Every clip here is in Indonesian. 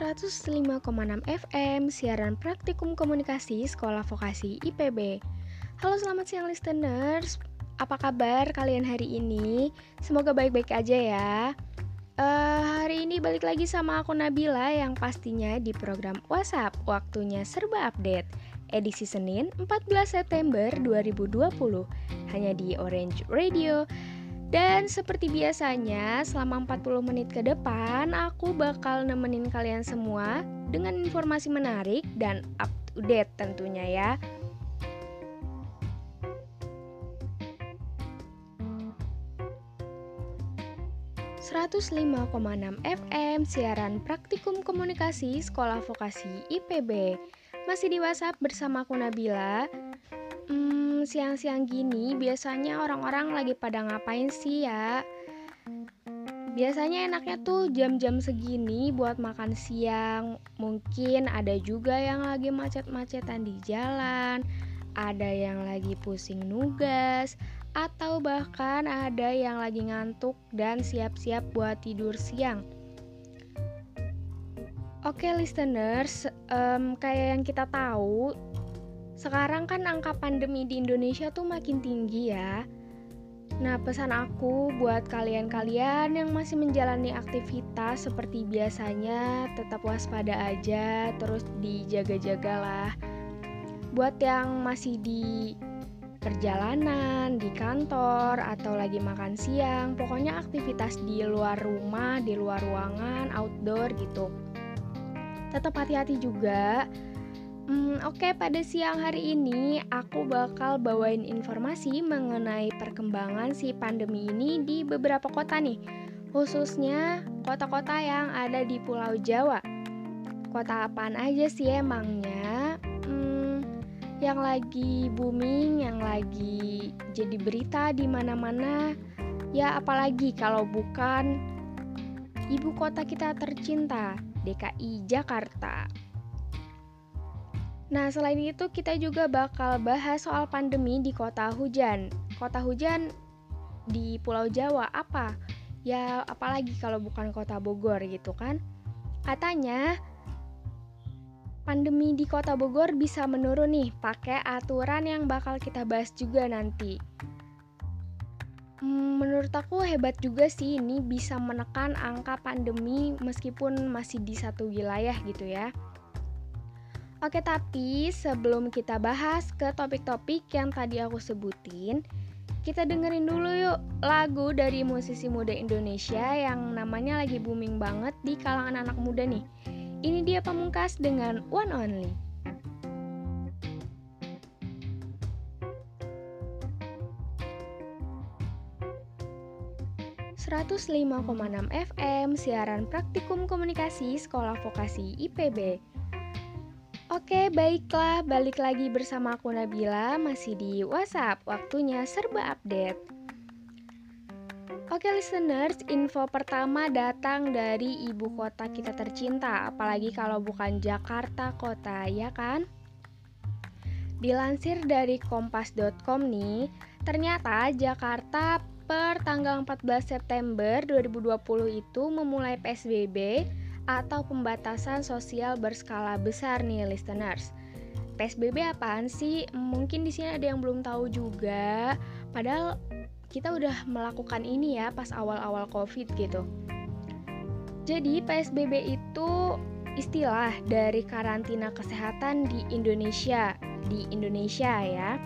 105,6 FM Siaran Praktikum Komunikasi Sekolah Vokasi IPB Halo selamat siang listeners. Apa kabar kalian hari ini? Semoga baik-baik aja ya. Uh, Hari ini balik lagi sama aku Nabila Yang pastinya di program WhatsApp Waktunya serba update. Edisi Senin 14 September 2020 Hanya di Orange Radio dan seperti biasanya, selama 40 menit ke depan, aku bakal nemenin kalian semua dengan informasi menarik dan up to date tentunya ya. ...105,6 FM siaran praktikum komunikasi Sekolah Vokasi IPB. Masih di WhatsApp bersama aku Nabila siang-siang gini biasanya orang-orang lagi pada ngapain sih ya? Biasanya enaknya tuh jam-jam segini buat makan siang. Mungkin ada juga yang lagi macet-macetan di jalan, ada yang lagi pusing nugas, atau bahkan ada yang lagi ngantuk dan siap-siap buat tidur siang. Oke, listeners, um, kayak yang kita tahu, sekarang kan angka pandemi di Indonesia tuh makin tinggi ya. Nah, pesan aku buat kalian-kalian yang masih menjalani aktivitas seperti biasanya, tetap waspada aja, terus dijaga-jagalah. Buat yang masih di perjalanan, di kantor, atau lagi makan siang, pokoknya aktivitas di luar rumah, di luar ruangan, outdoor gitu. Tetap hati-hati juga Hmm, Oke, okay, pada siang hari ini aku bakal bawain informasi mengenai perkembangan si pandemi ini di beberapa kota nih, khususnya kota-kota yang ada di Pulau Jawa. Kota apaan aja sih emangnya? Hmm, yang lagi booming, yang lagi jadi berita di mana-mana. Ya apalagi kalau bukan ibu kota kita tercinta, DKI Jakarta. Nah, selain itu kita juga bakal bahas soal pandemi di kota hujan. Kota hujan di Pulau Jawa apa? Ya, apalagi kalau bukan kota Bogor gitu kan? Katanya pandemi di kota Bogor bisa menurun nih pakai aturan yang bakal kita bahas juga nanti. Hmm, menurut aku hebat juga sih ini bisa menekan angka pandemi meskipun masih di satu wilayah gitu ya. Oke, tapi sebelum kita bahas ke topik-topik yang tadi aku sebutin, kita dengerin dulu yuk lagu dari musisi muda Indonesia yang namanya lagi booming banget di kalangan anak muda nih. Ini dia Pamungkas dengan One Only. ...105,6 FM siaran praktikum komunikasi Sekolah Vokasi IPB Oke, baiklah, balik lagi bersama aku Nabila, masih di WhatsApp, waktunya serba update. Oke listeners, info pertama datang dari ibu kota kita tercinta, apalagi kalau bukan Jakarta kota, ya kan? Dilansir dari kompas.com nih, ternyata Jakarta per tanggal 14 September 2020 itu memulai PSBB atau pembatasan sosial berskala besar nih listeners. PSBB apaan sih? Mungkin di sini ada yang belum tahu juga. Padahal kita udah melakukan ini ya pas awal-awal Covid gitu. Jadi PSBB itu istilah dari karantina kesehatan di Indonesia, di Indonesia ya.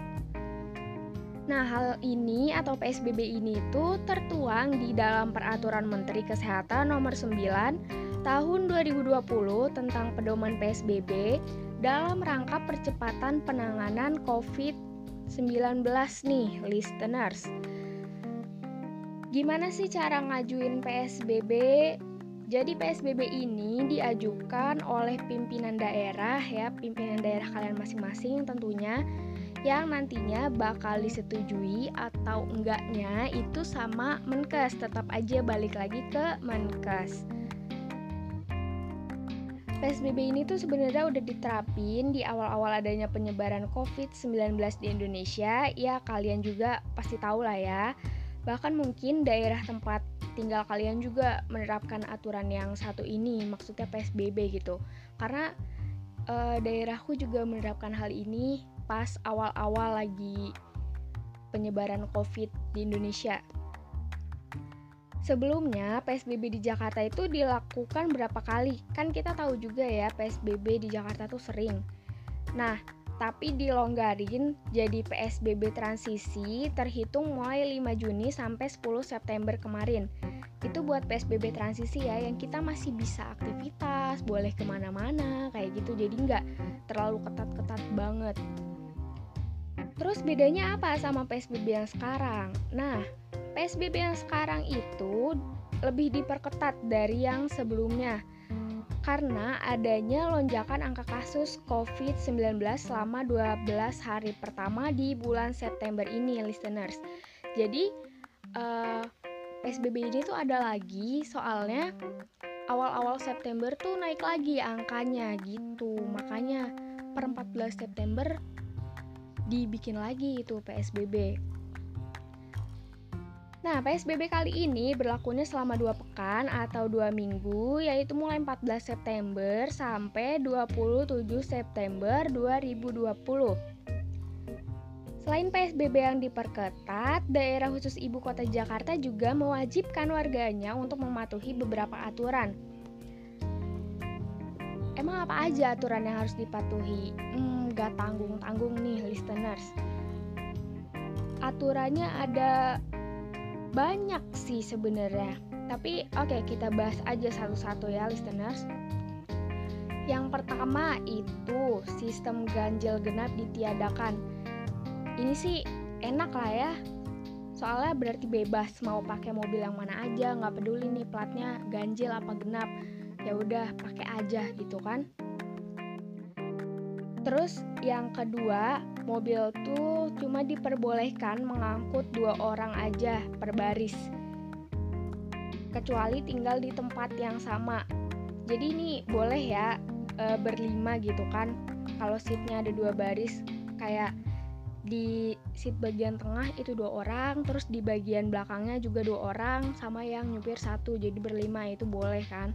Nah, hal ini atau PSBB ini itu tertuang di dalam Peraturan Menteri Kesehatan Nomor 9 Tahun 2020 tentang pedoman PSBB dalam rangka percepatan penanganan COVID-19 nih, listeners. Gimana sih cara ngajuin PSBB? Jadi PSBB ini diajukan oleh pimpinan daerah ya, pimpinan daerah kalian masing-masing tentunya yang nantinya bakal disetujui atau enggaknya itu sama Menkes, tetap aja balik lagi ke Menkes. PSBB ini tuh sebenarnya udah diterapin di awal-awal adanya penyebaran COVID-19 di Indonesia. Ya, kalian juga pasti tahu lah ya. Bahkan mungkin daerah tempat tinggal kalian juga menerapkan aturan yang satu ini, maksudnya PSBB gitu. Karena uh, daerahku juga menerapkan hal ini pas awal-awal lagi penyebaran COVID di Indonesia. Sebelumnya PSBB di Jakarta itu dilakukan berapa kali? Kan kita tahu juga ya PSBB di Jakarta tuh sering. Nah, tapi dilonggarin jadi PSBB transisi terhitung mulai 5 Juni sampai 10 September kemarin. Itu buat PSBB transisi ya, yang kita masih bisa aktivitas, boleh ke mana-mana, kayak gitu. Jadi nggak terlalu ketat-ketat banget. Terus bedanya apa sama PSBB yang sekarang? Nah, PSBB yang sekarang itu lebih diperketat dari yang sebelumnya karena adanya lonjakan angka kasus COVID-19 selama 12 hari pertama di bulan September ini, listeners. Jadi, uh, eh, PSBB ini tuh ada lagi, soalnya awal-awal September tuh naik lagi angkanya gitu. Makanya per 14 September dibikin lagi itu PSBB. Nah, PSBB kali ini berlakunya selama dua pekan atau dua minggu, yaitu mulai 14 September sampai 27 September 2020. Selain PSBB yang diperketat, daerah khusus ibu kota Jakarta juga mewajibkan warganya untuk mematuhi beberapa aturan. Emang apa aja aturan yang harus dipatuhi? Hmm, gak tanggung-tanggung nih listeners. Aturannya ada banyak sih sebenarnya. Tapi oke okay, kita bahas aja satu-satu ya listeners. Yang pertama itu sistem ganjil genap ditiadakan. Ini sih enak lah ya. Soalnya berarti bebas mau pakai mobil yang mana aja, nggak peduli nih platnya ganjil apa genap. Ya udah pakai aja gitu kan. Terus yang kedua, mobil tuh cuma diperbolehkan mengangkut dua orang aja per baris. Kecuali tinggal di tempat yang sama. Jadi ini boleh ya e, berlima gitu kan. Kalau seatnya ada dua baris, kayak di seat bagian tengah itu dua orang, terus di bagian belakangnya juga dua orang, sama yang nyupir satu, jadi berlima itu boleh kan.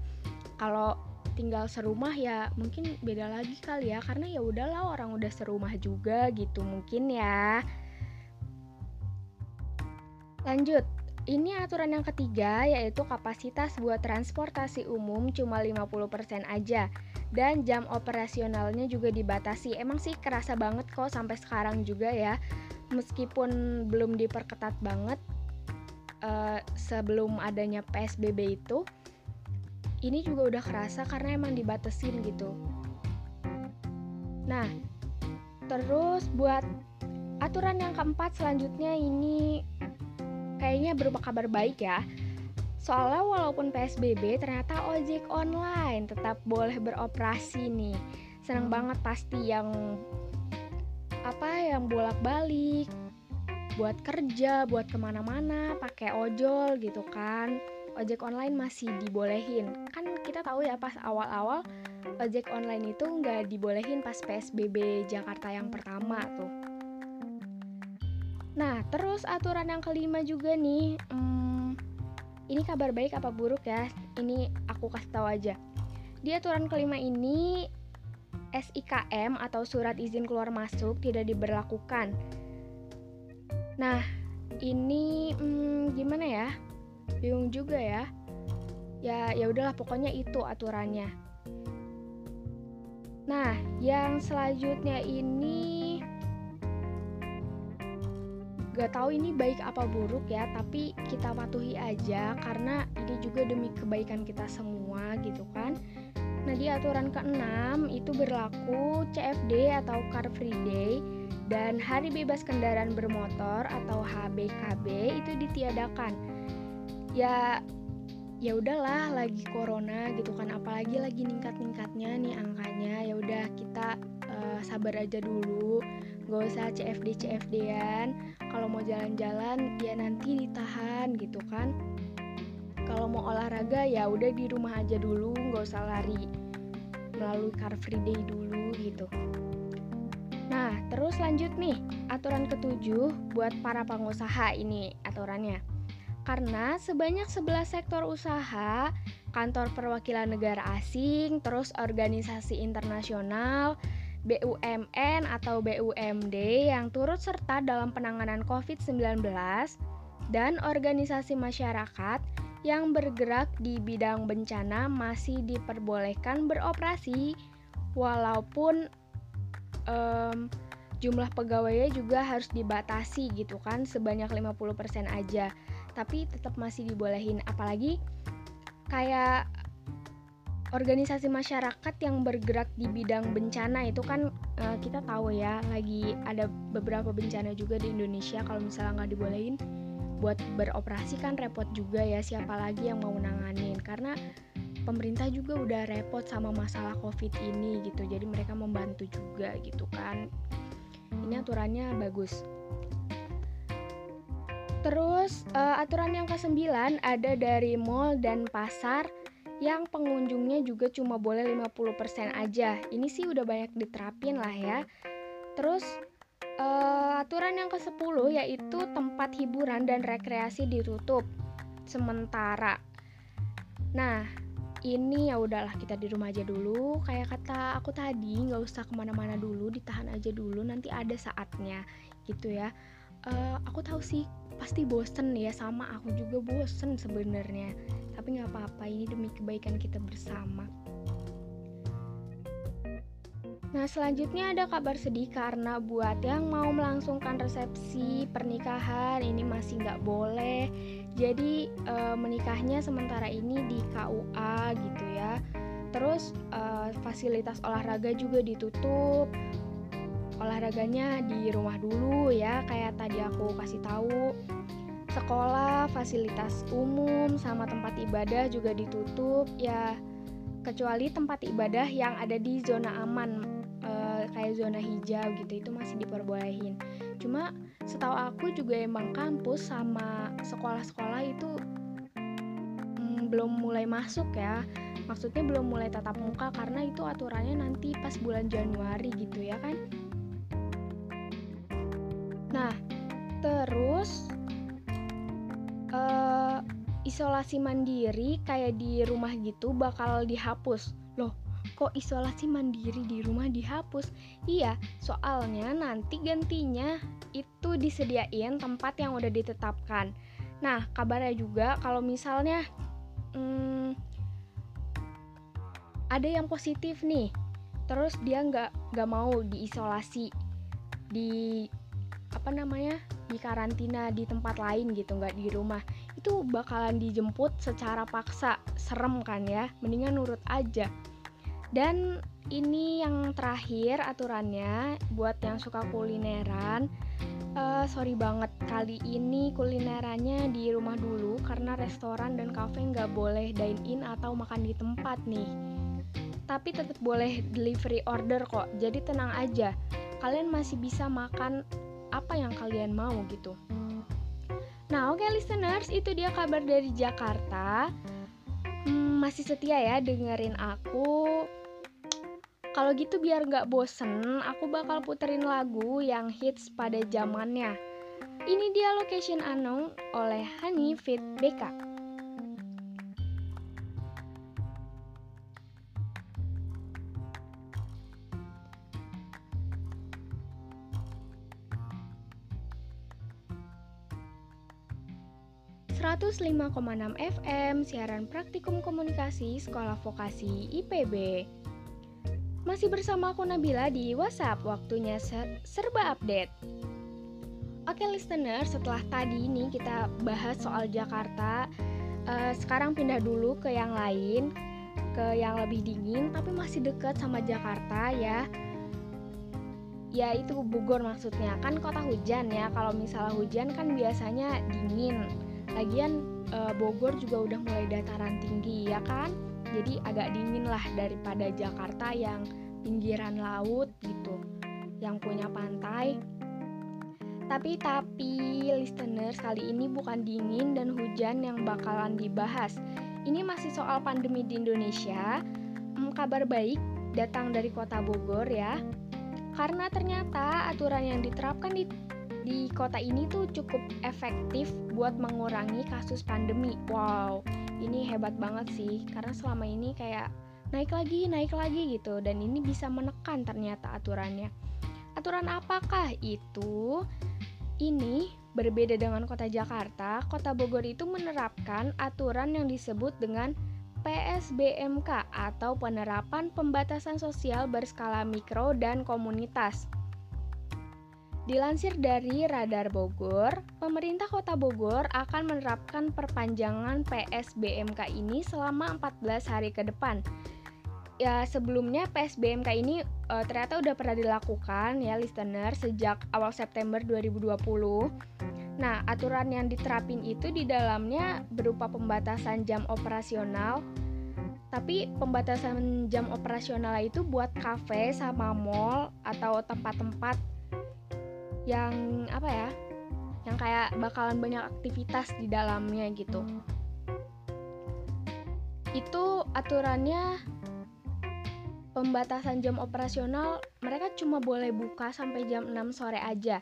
Kalau tinggal serumah ya mungkin beda lagi kali ya karena ya udahlah orang udah serumah juga gitu mungkin ya lanjut ini aturan yang ketiga yaitu kapasitas buat transportasi umum cuma 50% aja dan jam operasionalnya juga dibatasi. Emang sih kerasa banget kok sampai sekarang juga ya. Meskipun belum diperketat banget uh, sebelum adanya PSBB itu, ini juga udah kerasa karena emang dibatesin gitu. Nah, terus buat aturan yang keempat selanjutnya ini kayaknya berupa kabar baik ya. Soalnya walaupun PSBB ternyata ojek online tetap boleh beroperasi nih. Senang banget pasti yang apa yang bolak-balik buat kerja, buat ke mana-mana, pakai ojol gitu kan ojek online masih dibolehin. Kan kita tahu ya pas awal-awal ojek online itu nggak dibolehin pas PSBB Jakarta yang pertama tuh. Nah terus aturan yang kelima juga nih hmm, ini kabar baik apa buruk ya? Ini aku kasih tahu aja. Di aturan kelima ini SIKM atau surat izin keluar masuk tidak diberlakukan. Nah ini hmm, gimana ya bingung juga ya. Ya ya udahlah pokoknya itu aturannya. Nah yang selanjutnya ini gak tahu ini baik apa buruk ya tapi kita patuhi aja karena ini juga demi kebaikan kita semua gitu kan. Nah di aturan ke-6 itu berlaku CFD atau Car Free Day dan Hari Bebas Kendaraan Bermotor atau HBKB itu ditiadakan ya ya udahlah lagi corona gitu kan apalagi lagi ningkat-ningkatnya nih angkanya ya udah kita uh, sabar aja dulu gak usah CFD CFD-an kalau mau jalan-jalan ya nanti ditahan gitu kan. Kalau mau olahraga ya udah di rumah aja dulu nggak usah lari melalui car free day dulu gitu. Nah terus lanjut nih aturan ketujuh buat para pengusaha ini aturannya Karena sebanyak 11 sektor usaha, kantor perwakilan negara asing, terus organisasi internasional, BUMN atau BUMD yang turut serta dalam penanganan COVID-19 dan organisasi masyarakat yang bergerak di bidang bencana masih diperbolehkan beroperasi walaupun um, jumlah pegawainya juga harus dibatasi gitu kan sebanyak 50% aja tapi tetap masih dibolehin. Apalagi kayak organisasi masyarakat yang bergerak di bidang bencana itu kan uh, kita tahu ya lagi ada beberapa bencana juga di Indonesia kalau misalnya nggak dibolehin buat beroperasi kan repot juga ya siapa lagi yang mau nanganin karena pemerintah juga udah repot sama masalah covid ini gitu jadi mereka membantu juga gitu kan. Ini aturannya bagus terus uh, aturan yang ke-9 ada dari mall dan pasar yang pengunjungnya juga cuma boleh 50% aja ini sih udah banyak diterapin lah ya terus Uh, aturan yang ke-10 yaitu tempat hiburan dan rekreasi ditutup sementara. Nah, ini ya udahlah kita di rumah aja dulu. Kayak kata aku tadi, nggak usah ke mana-mana dulu, ditahan aja dulu. Nanti ada saatnya, gitu ya. Uh, aku tahu sih pasti bosen ya sama aku juga bosen sebenarnya. Tapi nggak apa-apa, ini demi kebaikan kita bersama. Nah, selanjutnya ada kabar sedih karena buat yang mau melangsungkan resepsi pernikahan ini masih nggak boleh. Jadi e, menikahnya sementara ini di KUA gitu ya. Terus e, fasilitas olahraga juga ditutup. Olahraganya di rumah dulu ya, kayak tadi aku kasih tahu. Sekolah, fasilitas umum sama tempat ibadah juga ditutup ya. Kecuali tempat ibadah yang ada di zona aman kayak zona hijau gitu itu masih diperbolehin. Cuma setahu aku juga emang kampus sama sekolah-sekolah itu hmm, belum mulai masuk ya. Maksudnya belum mulai tatap muka karena itu aturannya nanti pas bulan Januari gitu ya kan isolasi mandiri kayak di rumah gitu bakal dihapus loh kok isolasi mandiri di rumah dihapus? Iya, soalnya nanti gantinya itu disediain tempat yang udah ditetapkan. Nah, kabarnya juga kalau misalnya hmm, ada yang positif nih, terus dia nggak nggak mau diisolasi di apa namanya di karantina di tempat lain gitu nggak di rumah itu bakalan dijemput secara paksa serem kan ya mendingan nurut aja dan ini yang terakhir aturannya buat yang suka kulineran. Uh, sorry banget kali ini kulinerannya di rumah dulu karena restoran dan kafe nggak boleh dine in atau makan di tempat nih. Tapi tetap boleh delivery order kok. Jadi tenang aja. Kalian masih bisa makan apa yang kalian mau gitu. Nah, oke okay, listeners, itu dia kabar dari Jakarta. Hmm, masih setia ya dengerin aku kalau gitu biar nggak bosen, aku bakal puterin lagu yang hits pada zamannya. Ini dia Location Unknown oleh Honey Fit BK. ...105,6 FM, siaran praktikum komunikasi Sekolah Vokasi IPB. Masih bersama aku Nabila di WhatsApp, waktunya ser serba update. Oke listener, setelah tadi ini kita bahas soal Jakarta, uh, sekarang pindah dulu ke yang lain, ke yang lebih dingin tapi masih dekat sama Jakarta ya. Ya itu Bogor maksudnya, kan kota hujan ya. Kalau misalnya hujan kan biasanya dingin. Lagian uh, Bogor juga udah mulai dataran tinggi ya kan? Jadi agak dingin lah daripada Jakarta yang pinggiran laut gitu yang punya pantai. Tapi tapi listeners kali ini bukan dingin dan hujan yang bakalan dibahas. Ini masih soal pandemi di Indonesia. Hmm, kabar baik datang dari kota Bogor ya. Karena ternyata aturan yang diterapkan di di kota ini tuh cukup efektif buat mengurangi kasus pandemi. Wow, ini hebat banget sih karena selama ini kayak naik lagi, naik lagi gitu dan ini bisa menekan ternyata aturannya. Aturan apakah itu? Ini berbeda dengan kota Jakarta. Kota Bogor itu menerapkan aturan yang disebut dengan PSBMK atau penerapan pembatasan sosial berskala mikro dan komunitas. Dilansir dari Radar Bogor, pemerintah Kota Bogor akan menerapkan perpanjangan PSBMK ini selama 14 hari ke depan. Ya, sebelumnya PSBMK ini uh, ternyata udah pernah dilakukan ya listener sejak awal September 2020. Nah, aturan yang diterapin itu di dalamnya berupa pembatasan jam operasional, tapi pembatasan jam operasional itu buat kafe sama mall atau tempat-tempat yang apa ya yang kayak bakalan banyak aktivitas di dalamnya gitu. Itu aturannya pembatasan jam operasional mereka cuma boleh buka sampai jam 6 sore aja.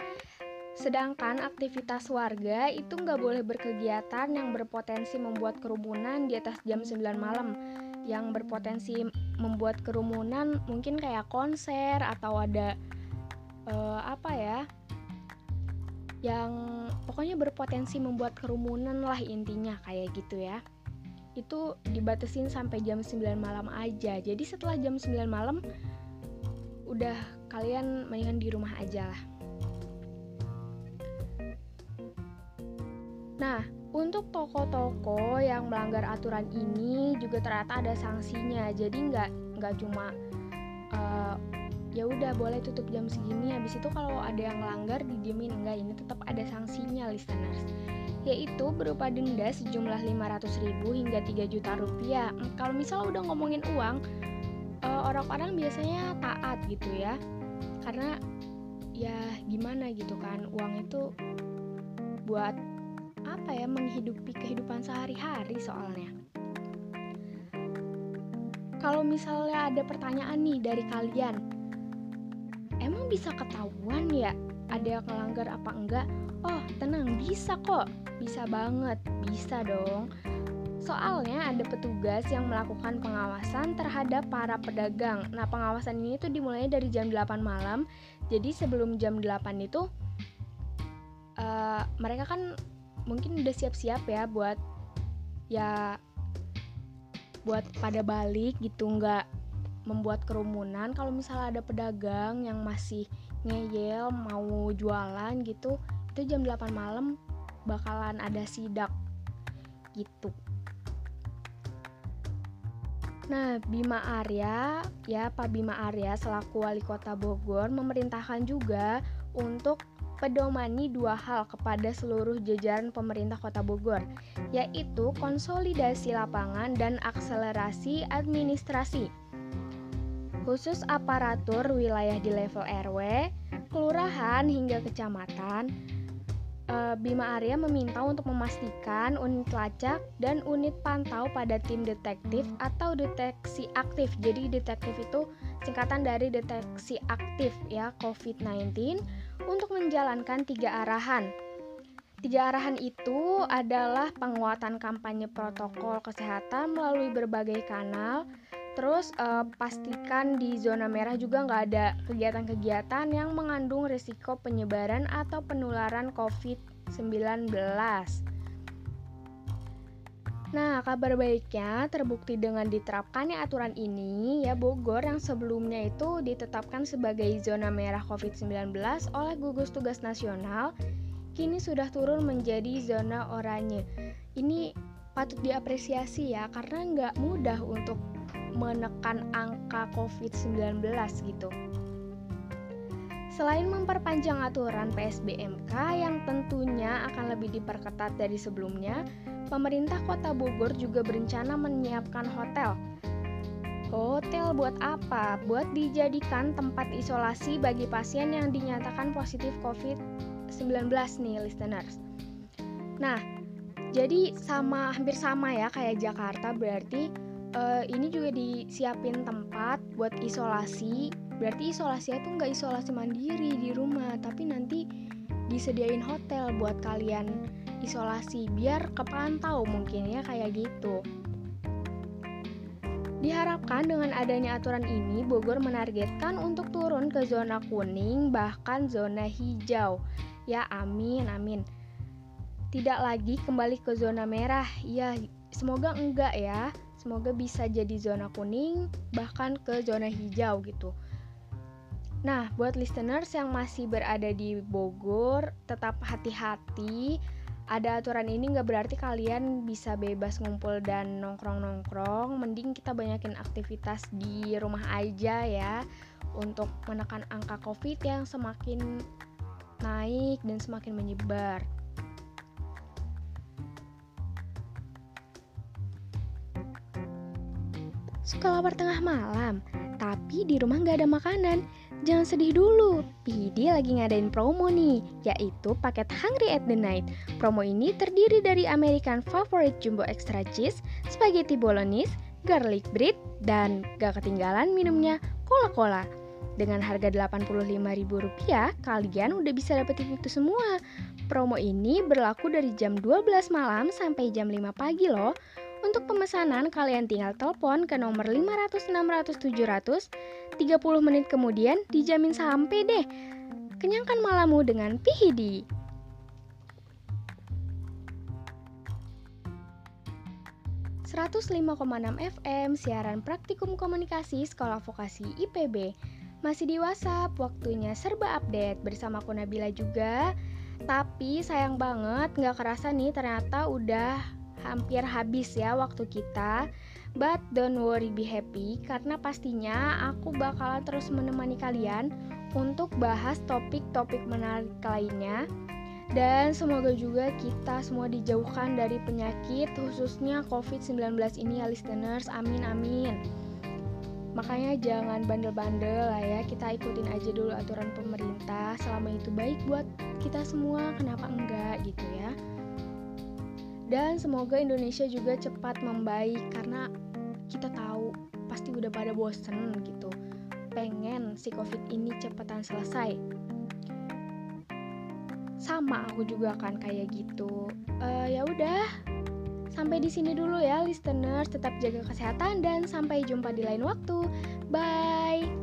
Sedangkan aktivitas warga itu nggak boleh berkegiatan yang berpotensi membuat kerumunan di atas jam 9 malam. Yang berpotensi membuat kerumunan mungkin kayak konser atau ada uh, apa ya yang pokoknya berpotensi membuat kerumunan lah intinya kayak gitu ya. Itu dibatasin sampai jam 9 malam aja. Jadi setelah jam 9 malam udah kalian mendingan di rumah aja lah. Nah untuk toko-toko yang melanggar aturan ini juga ternyata ada sanksinya. Jadi nggak nggak cuma uh, ya udah boleh tutup jam segini. Habis itu kalau ada yang langgar didiemin. Enggak ini tetap ada sanksinya listeners. Yaitu berupa denda sejumlah 500 ribu hingga 3 juta rupiah. Hmm, kalau misal udah ngomongin uang eh, orang-orang biasanya taat gitu ya. Karena ya gimana gitu kan uang itu buat apa ya menghidupi kehidupan sehari-hari soalnya. Kalau misalnya ada pertanyaan nih dari kalian bisa ketahuan ya ada yang melanggar apa enggak? Oh, tenang, bisa kok. Bisa banget, bisa dong. Soalnya ada petugas yang melakukan pengawasan terhadap para pedagang. Nah, pengawasan ini tuh dimulai dari jam 8 malam. Jadi sebelum jam 8 itu uh, mereka kan mungkin udah siap-siap ya buat ya buat pada balik gitu nggak membuat kerumunan. Kalau misalnya ada pedagang yang masih ngeyel mau jualan gitu itu jam 8 malam bakalan ada sidak gitu. Nah, Bima Arya, ya Pak Bima Arya selaku wali kota Bogor memerintahkan juga untuk pedomani dua hal kepada seluruh jajaran pemerintah kota Bogor, yaitu konsolidasi lapangan dan akselerasi administrasi khusus aparatur wilayah di level RW, kelurahan hingga kecamatan, eh, Bima Arya meminta untuk memastikan unit lacak dan unit pantau pada tim detektif atau deteksi aktif. Jadi detektif itu singkatan dari deteksi aktif ya COVID-19 untuk menjalankan tiga arahan. Tiga arahan itu adalah penguatan kampanye protokol kesehatan melalui berbagai kanal, Terus uh, pastikan di zona merah juga nggak ada kegiatan-kegiatan yang mengandung risiko penyebaran atau penularan COVID-19. Nah, kabar baiknya terbukti dengan diterapkannya aturan ini, ya Bogor yang sebelumnya itu ditetapkan sebagai zona merah COVID-19 oleh gugus tugas nasional, kini sudah turun menjadi zona oranye. Ini patut diapresiasi ya, karena nggak mudah untuk menekan angka COVID-19 gitu. Selain memperpanjang aturan PSBMK yang tentunya akan lebih diperketat dari sebelumnya, pemerintah Kota Bogor juga berencana menyiapkan hotel. Hotel buat apa? Buat dijadikan tempat isolasi bagi pasien yang dinyatakan positif COVID-19 nih, listeners. Nah, jadi sama hampir sama ya kayak Jakarta berarti uh, ini juga disiapin tempat buat isolasi berarti isolasi itu nggak isolasi mandiri di rumah tapi nanti disediain hotel buat kalian isolasi biar kepantau mungkin ya kayak gitu. Diharapkan dengan adanya aturan ini, Bogor menargetkan untuk turun ke zona kuning, bahkan zona hijau. Ya, amin, amin. Tidak lagi kembali ke zona merah. Ya, semoga enggak ya. Semoga bisa jadi zona kuning, bahkan ke zona hijau gitu. Nah, buat listeners yang masih berada di Bogor, tetap hati-hati ada aturan ini nggak berarti kalian bisa bebas ngumpul dan nongkrong-nongkrong. Mending kita banyakin aktivitas di rumah aja ya untuk menekan angka COVID yang semakin naik dan semakin menyebar. Sekolah tengah malam, tapi di rumah nggak ada makanan. Jangan sedih dulu, PD lagi ngadain promo nih, yaitu paket Hungry at the Night. Promo ini terdiri dari American Favorite Jumbo Extra Cheese, Spaghetti Bolognese, Garlic Bread, dan gak ketinggalan minumnya Coca-Cola. Dengan harga Rp85.000, kalian udah bisa dapetin itu semua. Promo ini berlaku dari jam 12 malam sampai jam 5 pagi loh. Untuk pemesanan, kalian tinggal telepon ke nomor 500 600 700. 30 menit kemudian dijamin sampai deh. Kenyangkan malammu dengan Pihidi. enam FM siaran praktikum komunikasi Sekolah Vokasi IPB masih di WhatsApp waktunya serba update bersama aku Nabila juga tapi sayang banget nggak kerasa nih ternyata udah hampir habis ya waktu kita. But don't worry be happy karena pastinya aku bakalan terus menemani kalian untuk bahas topik-topik menarik lainnya. Dan semoga juga kita semua dijauhkan dari penyakit khususnya COVID-19 ini ya listeners. Amin amin. Makanya jangan bandel-bandel lah ya, kita ikutin aja dulu aturan pemerintah selama itu baik buat kita semua, kenapa enggak gitu ya. Dan semoga Indonesia juga cepat membaik karena kita tahu pasti udah pada bosen gitu. Pengen si Covid ini cepetan selesai. Sama aku juga kan kayak gitu. Uh, ya udah, sampai di sini dulu ya listeners. Tetap jaga kesehatan dan sampai jumpa di lain waktu. Bye.